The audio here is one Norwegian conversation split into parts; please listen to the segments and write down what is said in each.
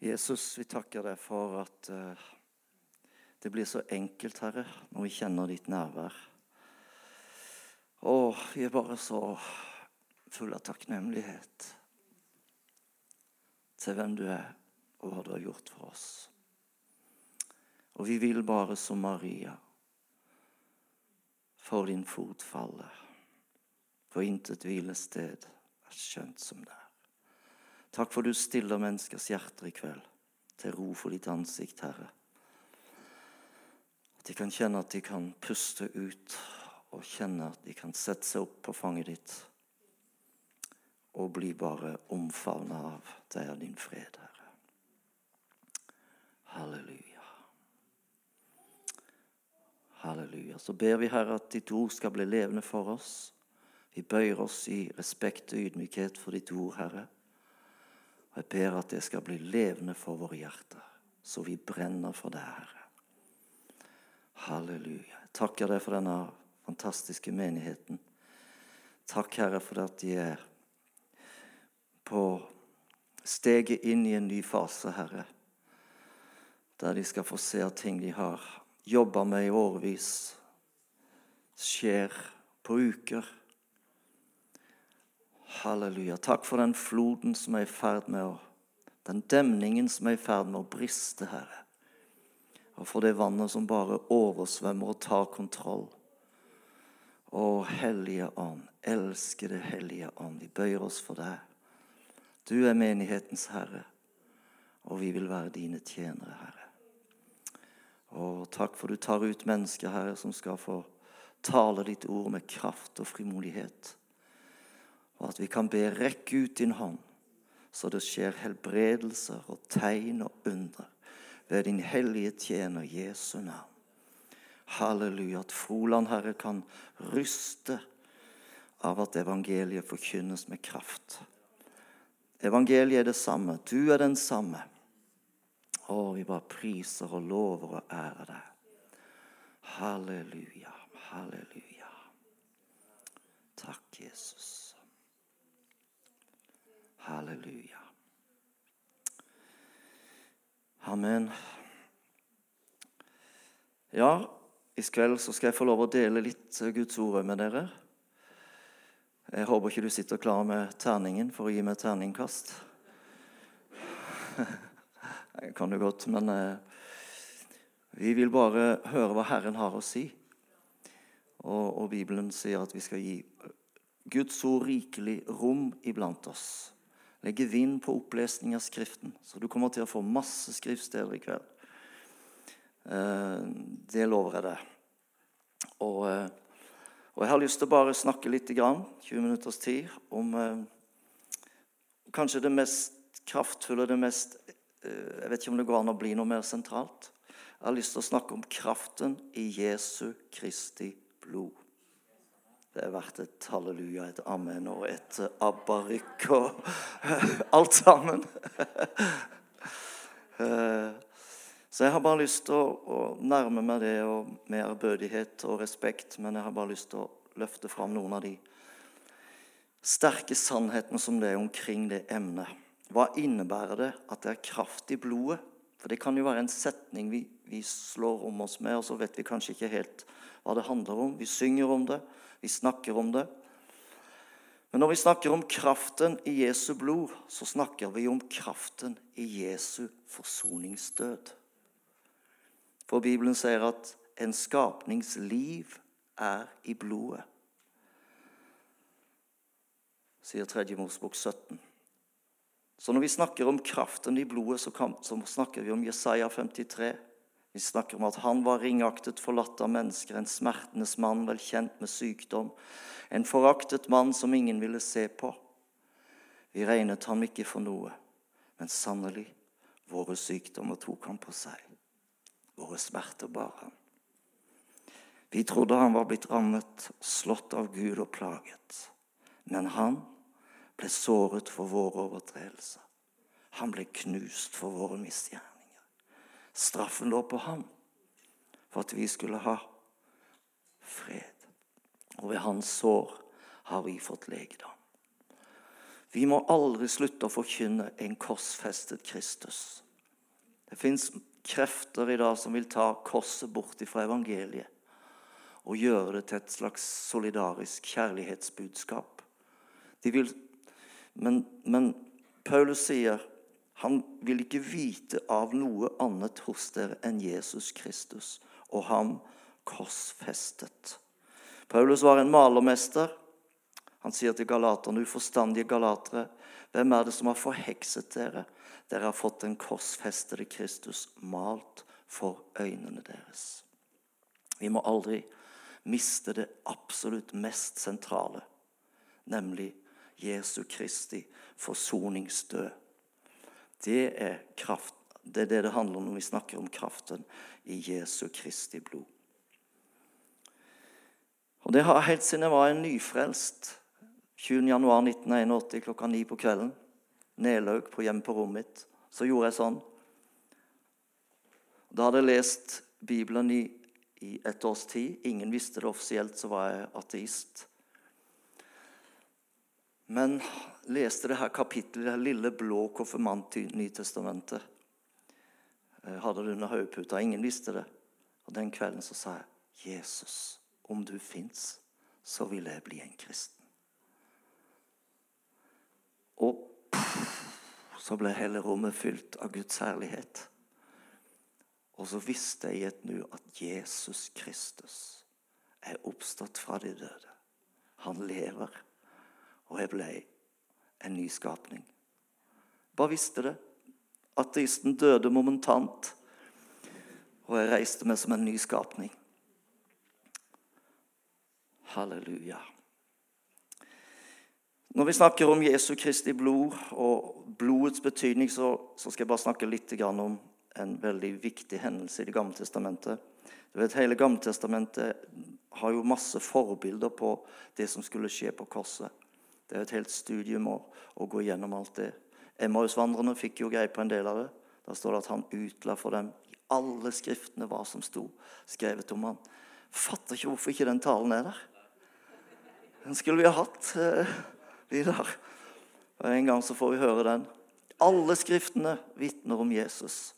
Jesus, vi takker deg for at uh, det blir så enkelt, Herre, når vi kjenner ditt nærvær. Å, vi er bare så fulle av takknemlighet til hvem du er, og hva du har gjort for oss. Og vi vil bare som Maria for din fot falle, for intet hvilested er skjønt som er. Takk for du stiller menneskers hjerter i kveld til ro for ditt ansikt, Herre. At de kan kjenne at de kan puste ut, og kjenne at de kan sette seg opp på fanget ditt og bli bare omfavna av deg og din fred, Herre. Halleluja. Halleluja. Så ber vi, Herre, at ditt ord skal bli levende for oss. Vi bøyer oss i respekt og ydmykhet for ditt ord, Herre. Og jeg ber at det skal bli levende for våre hjerter, så vi brenner for deg, Herre. Halleluja. Jeg takker deg for denne fantastiske menigheten. Takk, Herre, for at de er på steget inn i en ny fase, Herre. Der de skal få se at ting de har jobba med i årevis, skjer på uker Halleluja. Takk for den floden som er i ferd med å Den demningen som er i ferd med å briste, Herre. Og for det vannet som bare oversvømmer og tar kontroll. Å, Hellige Ånd, elskede Hellige Ånd, vi bøyer oss for deg. Du er menighetens herre, og vi vil være dine tjenere, Herre. Og takk for du tar ut mennesker, Herre, som skal få tale ditt ord med kraft og frimodighet og at vi kan be rekke ut din hånd, så det skjer helbredelser og tegn og under ved din hellige tjener Jesu navn. Halleluja. At Froland, Herre, kan ryste av at evangeliet forkynnes med kraft. Evangeliet er det samme. Du er den samme. Å, vi bare priser og lover og ærer deg. Halleluja, halleluja. Takk, Jesus. Halleluja. Amen. Ja, i kveld så skal jeg få lov å dele litt Guds ord med dere. Jeg håper ikke du sitter klar med terningen for å gi meg terningkast. Det kan du godt, men eh, vi vil bare høre hva Herren har å si. Og, og Bibelen sier at vi skal gi Guds ord rikelig rom iblant oss legge vind på opplesning av Skriften. Så du kommer til å få masse skriftsteder i kveld. Eh, det lover jeg deg. Og, eh, og, jeg har lyst til å bare snakke litt, 20 minutters tid, om eh, kanskje det mest kraftfulle, det mest Jeg vet ikke om det går an å bli noe mer sentralt. Jeg har lyst til å snakke om kraften i Jesu Kristi blod. Det har vært et halleluja, et amen og et abarykk og alt sammen. Eh, så jeg har bare lyst til å, nærme meg det med ærbødighet og respekt, men jeg har bare lyst til å løfte fram noen av de sterke sannhetene som det er omkring det emnet. Hva innebærer det at det er kraft i blodet? For det kan jo være en setning vi, vi slår om oss med, og så vet vi kanskje ikke helt hva det handler om. Vi synger om det, vi snakker om det. Men når vi snakker om kraften i Jesu blod, så snakker vi om kraften i Jesu forsoningsdød. For Bibelen sier at en skapningsliv er i blodet. Sier 3. Mosbok 17. Så når vi snakker om kraften i blodet, så, kan, så snakker vi om Jesaja 53. Vi snakker om at han var ringaktet, forlatt av mennesker, en smertenes mann, vel kjent med sykdom, en foraktet mann som ingen ville se på. Vi regnet ham ikke for noe, men sannelig, våre sykdommer tok han på seg. Våre smerter bar han. Vi trodde han var blitt rammet, slått av Gud og plaget. Men han ble såret for våre overtredelser. Han ble knust for våre misgjerninger. Straffen lå på ham for at vi skulle ha fred. Og ved hans sår har vi fått legedom. Vi må aldri slutte å forkynne en korsfestet Kristus. Det fins krefter i dag som vil ta korset bort fra evangeliet og gjøre det til et slags solidarisk kjærlighetsbudskap. De Vil, men, men Paulus sier han vil ikke vite av noe annet hos dere enn Jesus Kristus og ham korsfestet. Paulus var en malermester. Han sier til galaterne, uforstandige galatere, hvem er det som har forhekset dere? Dere har fått den korsfestede Kristus malt for øynene deres. Vi må aldri miste det absolutt mest sentrale, nemlig Jesu Kristi forsoningsdød. Det er, kraft, det er det det handler om når vi snakker om kraften i Jesu Kristi blod. Og Det har helt siden jeg var en nyfrelst 20.1.1981 klokka ni på kvelden nedlaug på hjemme på rommet mitt. Så gjorde jeg sånn. Da hadde jeg lest Bibelen i, i et års tid. Ingen visste det offisielt, så var jeg ateist. Men leste det her kapittelet, det lille blå konfirmant i Nytestamentet. Jeg hadde det under hodeputa. Ingen visste det. Og Den kvelden så sa jeg, 'Jesus, om du fins, så vil jeg bli en kristen'. Og så ble hele rommet fylt av Guds herlighet. Og så visste jeg i et nu at Jesus Kristus er oppstått fra de døde. Han lever, og jeg ble en ny skapning. Bare visste det. Ateisten døde momentant, og jeg reiste meg som en ny skapning. Halleluja. Når vi snakker om Jesu Kristi blod og blodets betydning, så, så skal jeg bare snakke litt om en veldig viktig hendelse i Det gamle testamentet. Du vet, Hele Gamle testamentet har jo masse forbilder på det som skulle skje på korset. Det er et helt studium å, å gå gjennom alt det. Emmausvandrerne fikk jo greie på en del av det. Da står det at han utla for dem i alle skriftene hva som sto skrevet om han. Fatter ikke hvorfor ikke den talen er der. Den skulle vi ha hatt. Eh, Vidar. Og En gang så får vi høre den. Alle skriftene vitner om Jesus.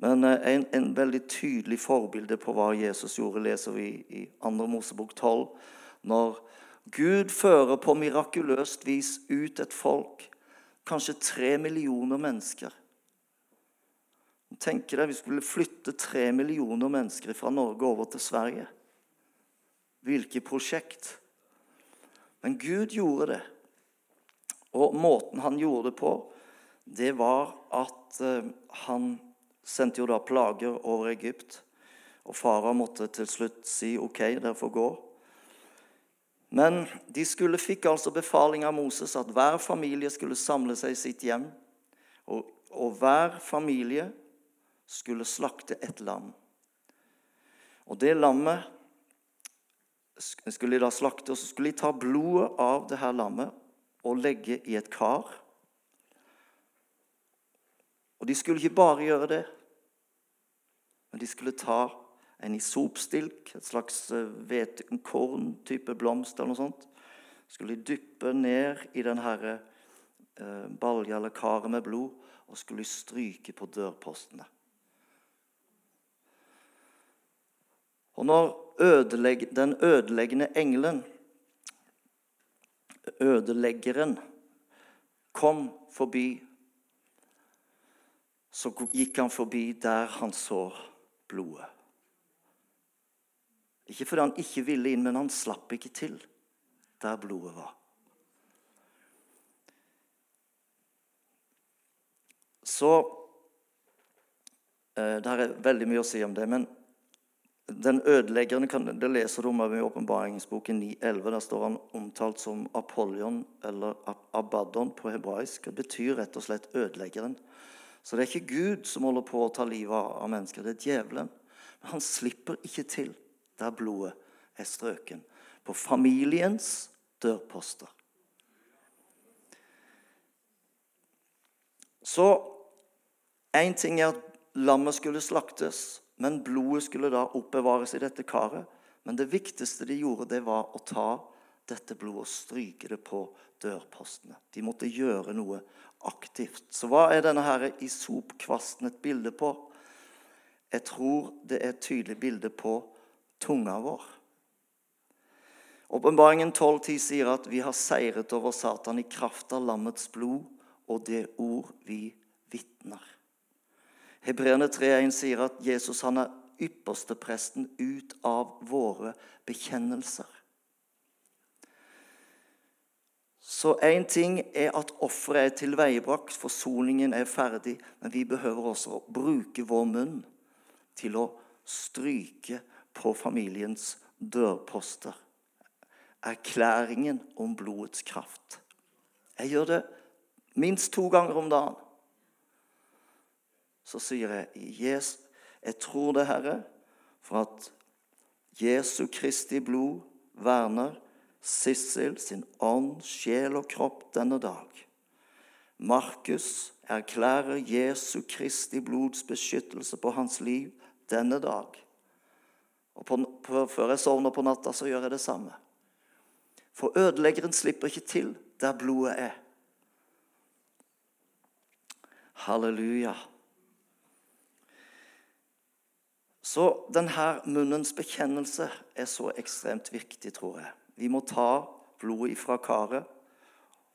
Men eh, en, en, veldig tydelig forbilde på hva Jesus gjorde, leser vi i 2. Mosebok 12. Når Gud fører på mirakuløst vis ut et folk, kanskje tre millioner mennesker. Tenk deg, Vi skulle flytte tre millioner mennesker fra Norge over til Sverige. Hvilket prosjekt? Men Gud gjorde det. Og måten han gjorde det på, det var at eh, han sendte jo da plager over Egypt. Og farao måtte til slutt si OK, dere får gå. Men de skulle, fikk altså befaling av Moses at hver familie skulle samle seg i sitt hjem. Og, og hver familie skulle slakte et lam. Og det lammet skulle de da slakte, og så skulle de ta blodet av det her lammet og legge i et kar. Og de skulle ikke bare gjøre det, men de skulle ta en isopstilk, et slags eh, korn-type blomst eller noe sånt. Skulle de dyppe ned i denne eh, balja eller karet med blod og skulle stryke på dørpostene. Og når ødelegg, den ødeleggende engelen, ødeleggeren, kom forbi, så gikk han forbi der han så blodet. Ikke fordi han ikke ville inn, men han slapp ikke til der blodet var. Så det Det er veldig mye å si om det. men den ødeleggeren kan, det leser du om i åpenbaringsboken 9.11. Der står han omtalt som Apollyon eller Abaddon på hebraisk. Det betyr rett og slett ødeleggeren. Så det er ikke Gud som holder på å ta livet av mennesker, det er djevelen. Men han slipper ikke til der blodet er strøken. På familiens dørposter. Så én ting er at lammet skulle slaktes. Men blodet skulle da oppbevares i dette karet. Men det viktigste de gjorde, det var å ta dette blodet og stryke det på dørpostene. De måtte gjøre noe aktivt. Så hva er denne her isopkvasten et bilde på? Jeg tror det er et tydelig bilde på tunga vår. Åpenbaringen 12.10 sier at vi har seiret over Satan i kraft av lammets blod og det ord vi vitner. Hebreerne 3.1 sier at Jesus han er ypperstepresten ut av våre bekjennelser. Så én ting er at offeret er tilveiebrakt, forsoningen er ferdig, men vi behøver også å bruke vår munn til å stryke på familiens dørposter. Erklæringen om blodets kraft. Jeg gjør det minst to ganger om dagen. Så sier jeg yes, jeg tror det, Herre, for at Jesu Kristi blod verner Sissel sin ånd, sjel og kropp denne dag. Markus erklærer Jesu Kristi blods beskyttelse på hans liv denne dag. Og på, på, Før jeg sovner på natta, så gjør jeg det samme. For ødeleggeren slipper ikke til der blodet er. Halleluja. Så denne munnens bekjennelse er så ekstremt viktig, tror jeg. Vi må ta blodet ifra karet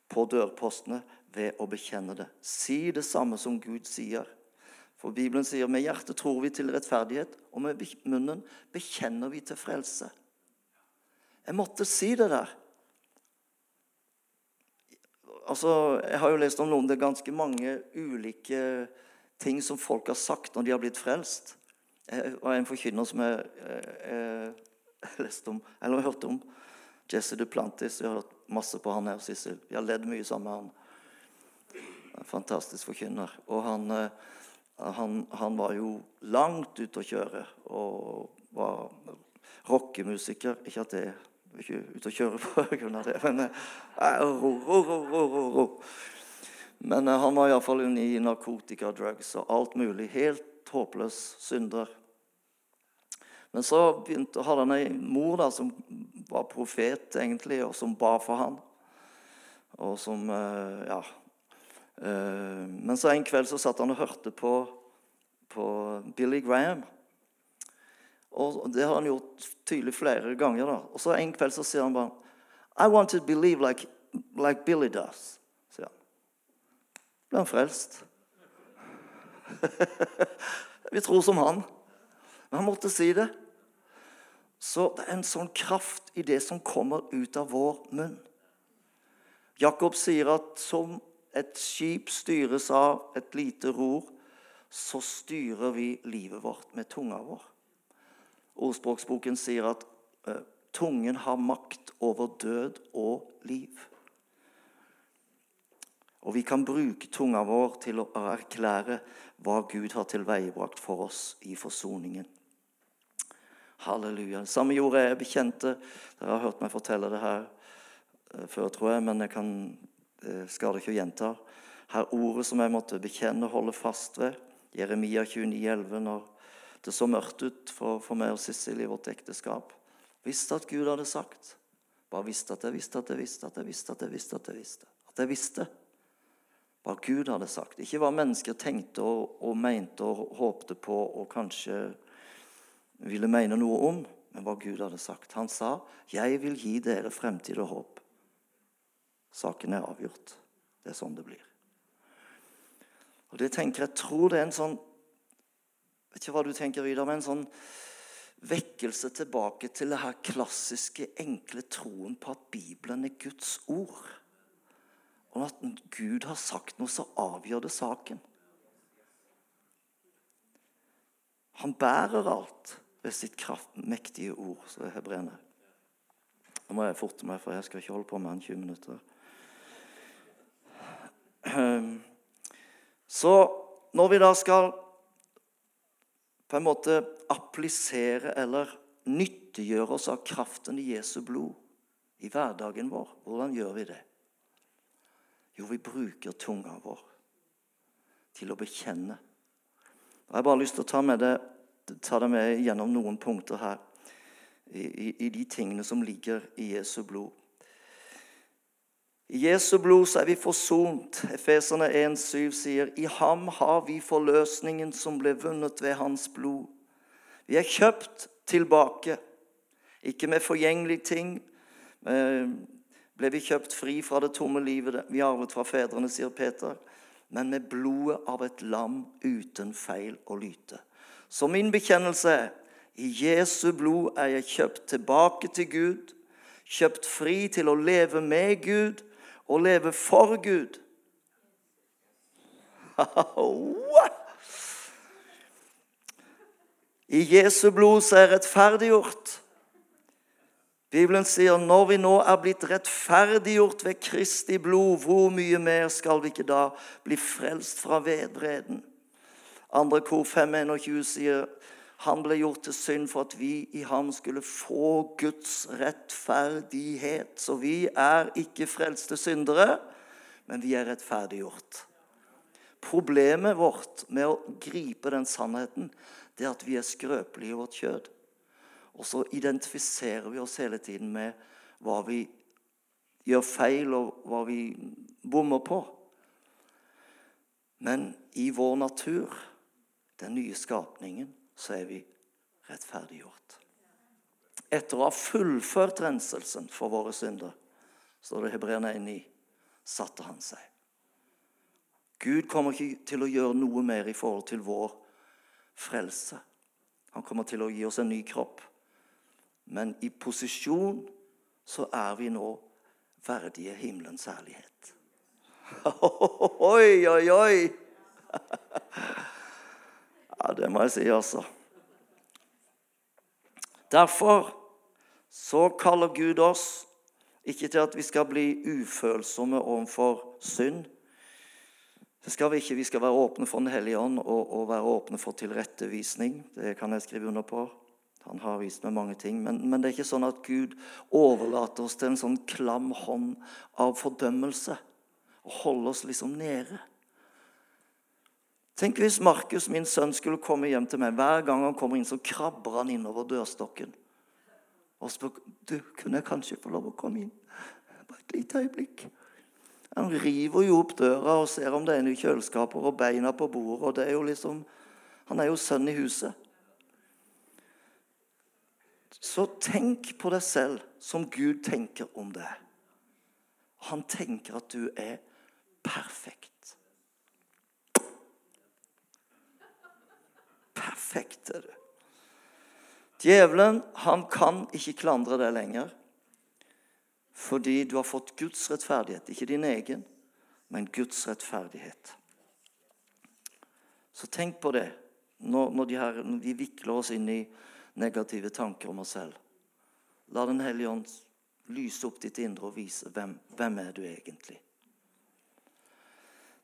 på dørpostene ved å bekjenne det. Si det samme som Gud sier. For Bibelen sier med hjertet tror vi til rettferdighet, og med munnen bekjenner vi til frelse. Jeg måtte si det der. Altså, Jeg har jo lest om noen Det er ganske mange ulike ting som folk har sagt når de har blitt frelst. Og var en forkynner som jeg, jeg, jeg leste om, eller jeg hørte om. Jesse Duplantis. Vi har hørt masse på han her, Sissel. Vi har ledd mye sammen med han. En fantastisk forkynner. Og han, eh, han, han, var jo langt ute å kjøre og var rockemusiker. Ikke at det er ikke ute å kjøre av det, men eh. Men eh, han var iallfall i narkotika, drugs og alt mulig. Helt håpløs synder. Men så begynte, hadde han ei mor da, som var profet, egentlig, og som ba for han. Og som eh, Ja. Eh, men så en kveld så satt han og hørte på, på Billy Graham. Og det har han gjort tydelig flere ganger. da. Og så en kveld så sier han bare I want to believe like, like Billy does. sier han. Ble han frelst? Vi tror som han. Men han måtte si det. Så det er en sånn kraft i det som kommer ut av vår munn. Jakob sier at som et skip styres av et lite ror, så styrer vi livet vårt med tunga vår. Ordspråksboken sier at uh, tungen har makt over død og liv. Og vi kan bruke tunga vår til å erklære hva Gud har tilveiebrakt for oss i forsoningen. Halleluja. Det samme gjorde jeg bekjente. Dere har hørt meg fortelle det her eh, før, tror jeg, men jeg kan, eh, skal det ikke gjenta. Her ordet som jeg måtte bekjenne og holde fast ved. Jeremia 29, 29,11, når det så mørkt ut for, for meg og Sissel i vårt ekteskap. Visste at Gud hadde sagt. Bare visste at jeg visste at jeg visste at jeg visste at jeg visste. At jeg visste. At jeg visste. Hva Gud hadde sagt. Ikke hva mennesker tenkte og, og mente og håpte på og kanskje ville mene noe om, men hva Gud hadde sagt. Han sa, 'Jeg vil gi dere fremtid og håp'. Saken er avgjort. Det er sånn det blir. Og det tenker Jeg tror det er en sånn vet ikke hva du tenker, Vidar, men en sånn vekkelse tilbake til det her klassiske, enkle troen på at Bibelen er Guds ord. Og at Gud har sagt noe, så avgjør det saken. Han bærer alt ved sitt kraftmektige ord, så er hebreerne. Nå må jeg forte meg, for jeg skal ikke holde på med en 20 minutter. Ehm, så når vi da skal på en måte applisere eller nyttiggjøre oss av kraften i Jesu blod i hverdagen vår, hvordan gjør vi det? Jo, vi bruker tunga vår til å bekjenne. Jeg har bare lyst til å ta det ta det med gjennom noen punkter her i, i, i de tingene som ligger i Jesu blod. I Jesu blod så er vi forsont. Efeserne 1,7 sier i ham har vi forløsningen som ble vunnet ved hans blod. Vi er kjøpt tilbake, ikke med forgjengelige ting. Ble vi kjøpt fri fra det tomme livet vi arvet fra fedrene, sier Peter, men med blodet av et lam uten feil og lyte. Så min bekjennelse er i Jesu blod er jeg kjøpt tilbake til Gud, kjøpt fri til å leve med Gud og leve for Gud. I Jesu blod så er rettferdiggjort. Bibelen sier når vi nå er blitt rettferdiggjort ved Kristi blod, hvor mye mer skal vi ikke da bli frelst fra vedvreden? Andre kor 521 sier han ble gjort til synd for at vi i ham skulle få Guds rettferdighet. Så vi er ikke frelste syndere, men vi er rettferdiggjort. Problemet vårt med å gripe den sannheten, det er at vi er skrøpelige i vårt kjød. Og så identifiserer vi oss hele tiden med hva vi gjør feil, og hva vi bommer på. Men i vår natur, den nye skapningen, så er vi rettferdiggjort. Etter å ha fullført renselsen for våre synder, står det i Hebreerne 1,9, satte han seg. Gud kommer ikke til å gjøre noe mer i forhold til vår frelse. Han kommer til å gi oss en ny kropp. Men i posisjon så er vi nå verdige himmelens herlighet. Oi, oi, oi! Ja, det må jeg si, altså. Derfor så kaller Gud oss ikke til at vi skal bli ufølsomme overfor synd. Det skal vi ikke. Vi skal være åpne for Den hellige ånd og, og være åpne for tilrettevisning. Det kan jeg skrive under på. Han har vist meg mange ting. Men, men, det er ikke sånn at Gud overlater oss til en sånn klam hånd av fordømmelse og holder oss liksom nede. Tenk hvis Markus, min sønn, skulle komme hjem til meg. Hver gang han kommer inn, så krabber han innover dørstokken. Og spør du, kunne jeg kanskje få lov å komme inn. Bare et lite øyeblikk. Han river jo opp døra og ser om det er noen kjøleskaper og beina på bordet. og det er jo liksom, Han er jo sønn i huset. Så tenk på deg selv som Gud tenker om deg. Han tenker at du er perfekt. Perfekt er du. Djevelen han kan ikke klandre deg lenger fordi du har fått Guds rettferdighet. Ikke din egen, men Guds rettferdighet. Så tenk på det når, når, de her, når vi vikler oss inn i negative tanker om oss selv. La Den hellige ånd lyse opp ditt indre og vise hvem, hvem er du egentlig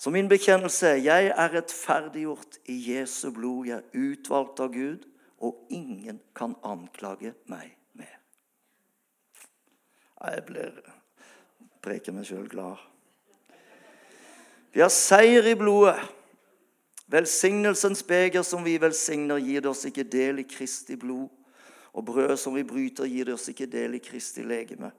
så min bekjennelse er jeg er rettferdiggjort i Jesu blod. Jeg er utvalgt av Gud, og ingen kan anklage meg mer. Jeg blir preker meg sjøl glad. Vi har seier i blodet. Velsignelsens beger som vi velsigner, gir det oss ikke del i Kristi blod. Og brød som vi bryter, gir det oss ikke del i Kristi legeme.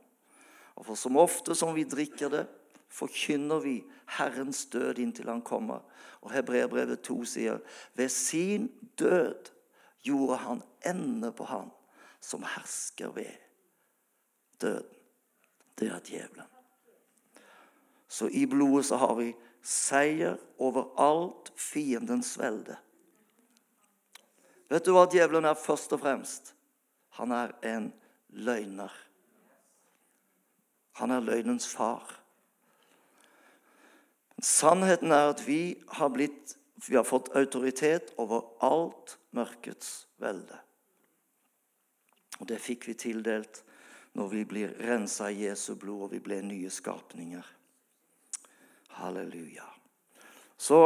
Og for som ofte som vi drikker det, forkynner vi Herrens død inntil han kommer. Og Hebreerbrevet 2 sier ved sin død gjorde han ende på han som hersker ved døden. Det er djevelen. Så i blodet så har vi seier over alt fiendens velde. Vet du hva djevelen er først og fremst? Han er en løgner. Han er løgnens far. Sannheten er at vi har, blitt, vi har fått autoritet over alt mørkets velde. Og Det fikk vi tildelt når vi blir rensa i Jesu blod, og vi ble nye skapninger. Halleluja. Så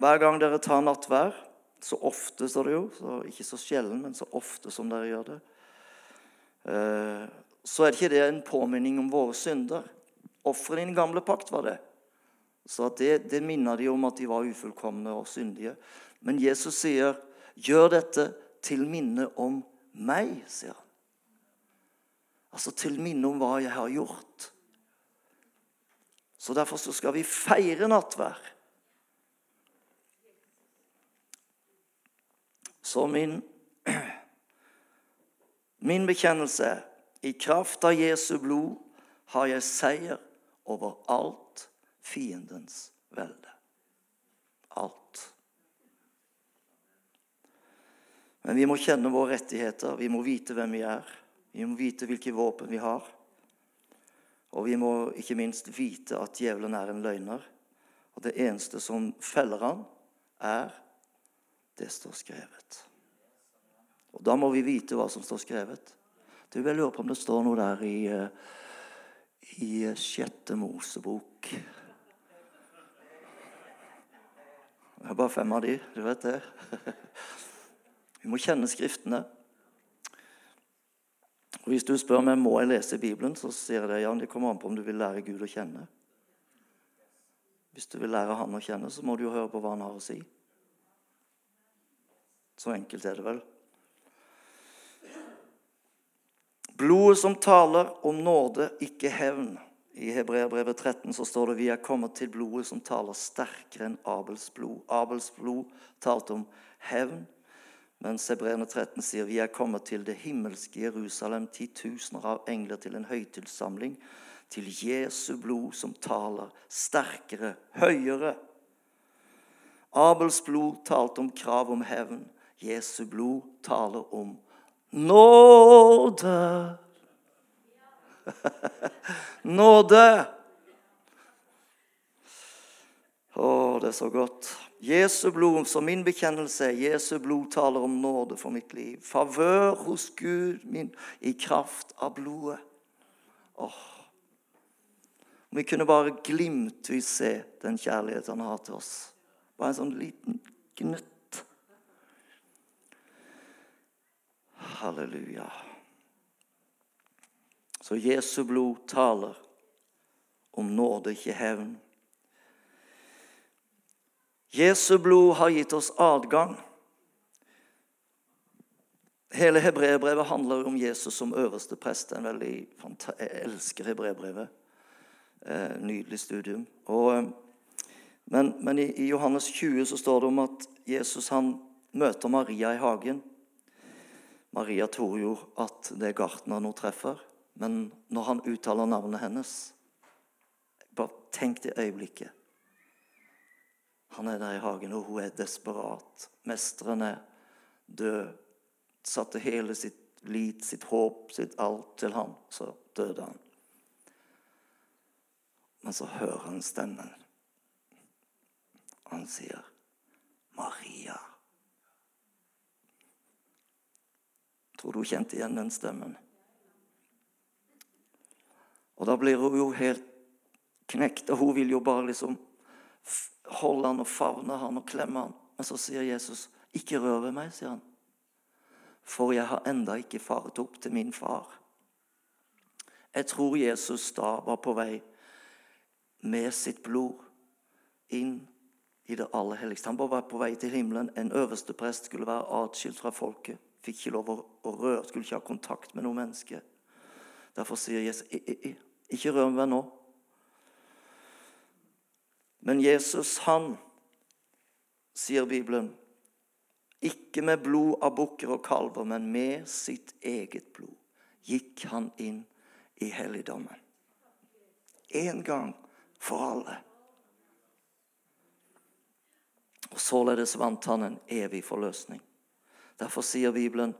hver gang dere tar nattvær, så ofte, står det jo, så ikke så sjelden, men så ofte som dere gjør det, eh, så er det ikke det en påminning om våre synder. Offeret i den gamle pakt var det. Så det, det minner de om at de var ufullkomne og syndige. Men Jesus sier, 'Gjør dette til minne om meg', sier han. Altså til minne om hva jeg har gjort. Så derfor så skal vi feire nattvær. Så min, min bekjennelse er i kraft av Jesu blod har jeg seier over alt fiendens velde. Alt. Men vi må kjenne våre rettigheter, vi må vite hvem vi er. Vi må vite hvilke våpen vi har. Og vi må ikke minst vite at djevelen er en løgner. Og det eneste som feller han, er det står skrevet. Og da må vi vite hva som står skrevet. Du, Jeg lurer på om det står noe der i, eh, i sjette Mosebok. Det er bare fem av de, du vet det. Vi må kjenne Skriftene. Og Hvis du spør meg må jeg lese Bibelen, så sier jeg det, ja, det kommer an på om du vil lære Gud å kjenne. Hvis du vil lære Han å kjenne, så må du jo høre på hva Han har å si. Så enkelt er det vel. Blodet som taler om nåde, ikke hevn. I Hebreabrevet 13 så står det vi er kommet til blodet som taler sterkere enn Abels blod. Abels blod talte om hevn, mens Hebreerne 13 sier vi er kommet til det himmelske Jerusalem, titusener av engler til en høytidssamling, til Jesu blod som taler sterkere, høyere. Abels blod talte om krav om hevn. Jesu blod taler om nåde. nåde. Å, det er så godt. Jesu blod, som min bekjennelse, Jesu blod taler om nåde for mitt liv. Favør hos Gud min i kraft av blodet. Åh. Om vi kunne bare glimtvis se den kjærlighet han har til oss. Bare en sånn liten gnutt. Halleluja. Så Jesu blod taler om nåde, ikke hevn. Jesu blod har gitt oss adgang. Hele hebreerbrevet handler om Jesus som øverste prest. En veldig Jeg elsker hebreerbrevet. Eh, nydelig studium. Og, eh, men, men i, i, Johannes 20 så står det om at Jesus han møter Maria i hagen. Maria tror jo at det er gartneren hun treffer, men når han uttaler navnet hennes Bare tenk det øyeblikket. Han er der i hagen, og hun er desperat. Mesteren er død. Satte hele sitt lit, sitt håp, sitt alt til ham. Så døde han. Men så hører han stemmen. Han sier, 'Maria'. Tror du hun kjente igjen den stemmen? Og da blir hun jo helt knekt, og hun vil jo bare liksom holde han og favne han og klemme han. Men så sier Jesus, 'Ikke rør ved meg', sier han. For jeg har enda ikke faret opp til min far. Jeg tror Jesus da var på vei med sitt blod inn i det aller helligste. Han var på vei til himmelen. En øverste prest skulle være atskilt fra folket. Fikk ikke lov å røre, skulle ikke ha kontakt med noe menneske. Derfor sier Jesus, 'Ikke rør meg nå'. Men Jesus, han, sier Bibelen, ikke med blod av bukker og kalver, men med sitt eget blod gikk han inn i helligdommen. En gang for alle. Og Således vant han en evig forløsning. Derfor sier Bibelen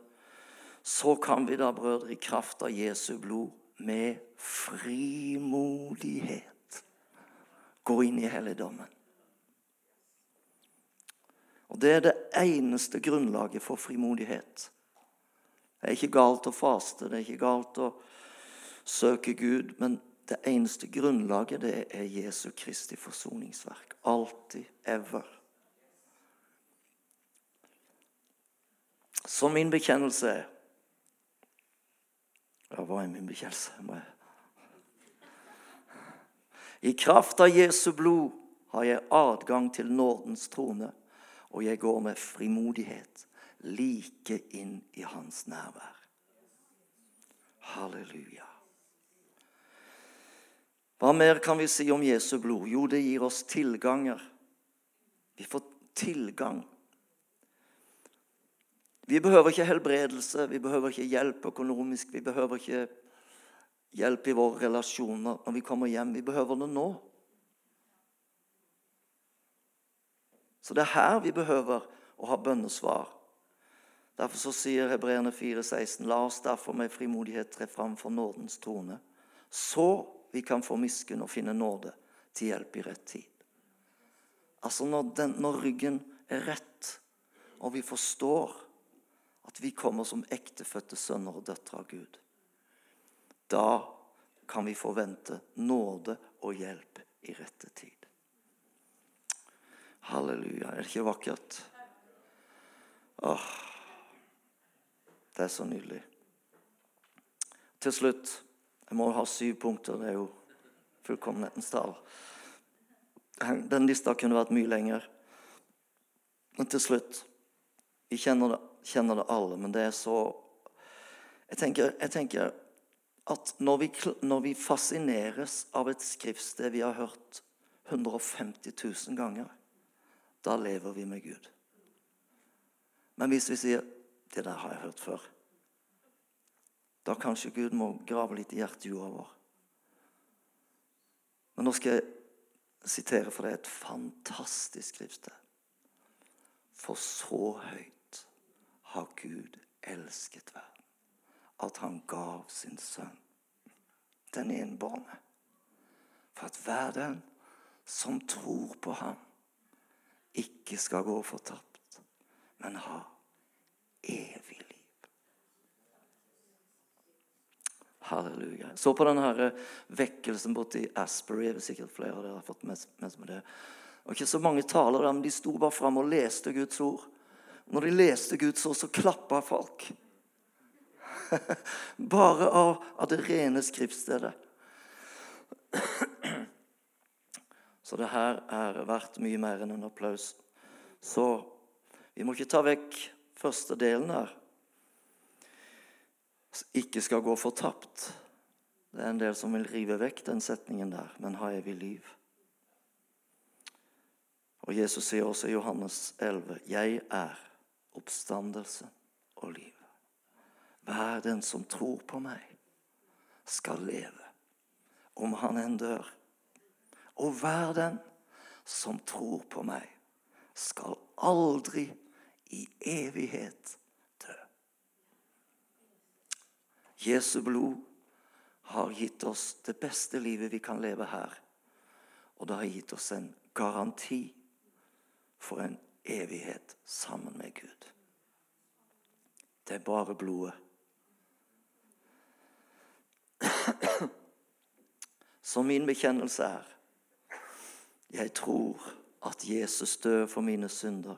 så kan vi da, brødre, i kraft av Jesu blod med frimodighet gå inn i helligdommen. Og Det er det eneste grunnlaget for frimodighet. Det er ikke galt å faste, det er ikke galt å søke Gud, men det eneste grunnlaget det er Jesu Kristi forsoningsverk. Alltid, ever. Så min bekjennelse er Ja, var min bekjennelse? I kraft av Jesu blod har jeg adgang til nådens trone, og jeg går med frimodighet like inn i hans nærvær. Halleluja. Hva mer kan vi si om Jesu blod? Jo, det gir oss tilganger. Vi får tilgang. Vi behøver ikke helbredelse, vi behøver ikke hjelp økonomisk, vi behøver ikke hjelp i våre relasjoner når vi kommer hjem. Vi behøver det nå. Så det er her vi behøver å ha bønnesvar. Derfor så sier Hebreerne 4,16.: La oss derfor med frimodighet tre fram for nådens trone, så vi kan få miskunn og finne nåde til hjelp i rett tid. Altså når, den, når ryggen er rett, og vi forstår at vi kommer som ektefødte sønner og døtre av Gud, da kan vi forvente nåde og hjelp i rette tid. Halleluja. Er det ikke vakkert? Åh, det er så nydelig. Til slutt Jeg må ha syv punkter. Det er jo fullkommenhetens tall. Den lista kunne vært mye lenger. Men til slutt Vi kjenner det, kjenner det alle, men det er så Jeg tenker, jeg tenker at når vi, når vi fascineres av et skriftsted vi har hørt 150 000 ganger da lever vi med Gud. Men hvis vi sier 'Det der har jeg hørt før', da kanskje Gud må grave litt i hjertejorda vår. Men nå skal jeg sitere, for det er et fantastisk skriftsted. For så høyt har Gud elsket verden, at han gav sin sønn, den enbårne, for at hver den som tror på ham, ikke skal gå fortapt, men ha evig liv. Halleluja. Så på denne vekkelsen borti Asbury. er sikkert flere av dere har fått med, med det. Og ikke så mange taler der, men De sto bare fram og leste Guds ord. Når de leste Guds ord, så klappa folk. bare av, av det rene skriftstedet. Så det her er verdt mye mer enn en applaus. Så vi må ikke ta vekk første delen her. Ikke skal gå fortapt. Det er en del som vil rive vekk den setningen der, men ha evig liv. Og Jesus sier også i Johannes 11.: Jeg er oppstandelse og liv. Hver den som tror på meg, skal leve, om han enn dør. Og hver den som tror på meg, skal aldri i evighet dø. Jesu blod har gitt oss det beste livet vi kan leve her. Og det har gitt oss en garanti for en evighet sammen med Gud. Det er bare blodet. Så min bekjennelse er jeg tror at Jesus døde for mine synder.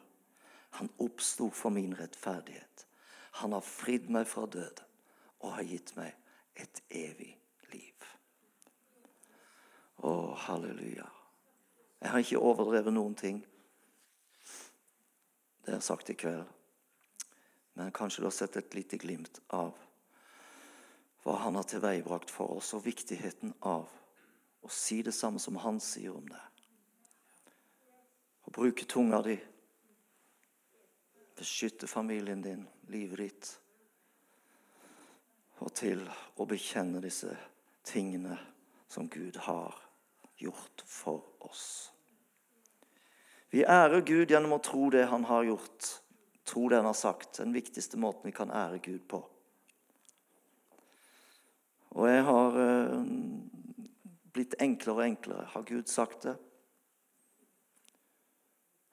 Han oppsto for min rettferdighet. Han har fridd meg fra døden og har gitt meg et evig liv. Å, halleluja. Jeg har ikke overdrevet noen ting. Det har sagt i kveld. Men kanskje du har sett et lite glimt av hva han har tilveiebrakt for oss, og viktigheten av å si det samme som han sier om det Å bruke tunga di. Beskytte familien din, livet ditt. Og til å bekjenne disse tingene som Gud har gjort for oss. Vi ærer Gud gjennom å tro det han har gjort, tro det han har sagt. Den viktigste måten vi kan ære Gud på. Og jeg har eh, blitt enklere og enklere. Har Gud sagt det?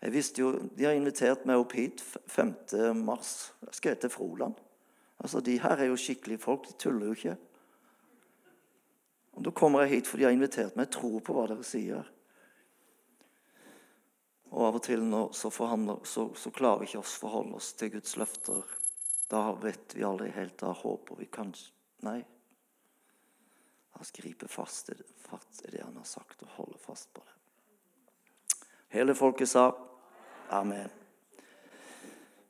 Jeg visste jo, De har invitert meg opp hit 5. mars. Jeg skal til Froland. Altså, De her er jo skikkelige folk. De tuller jo ikke. Og Da kommer jeg hit for de har invitert meg. Jeg tror på hva dere sier. Og Av og til så, så, så, klarer vi ikke oss forholde oss til Guds løfter. Da vet vi aldri helt. Da håper vi kanskje Nei. La oss fast i, fast det han har sagt, og holde fast på det. Hele folket sa Amen.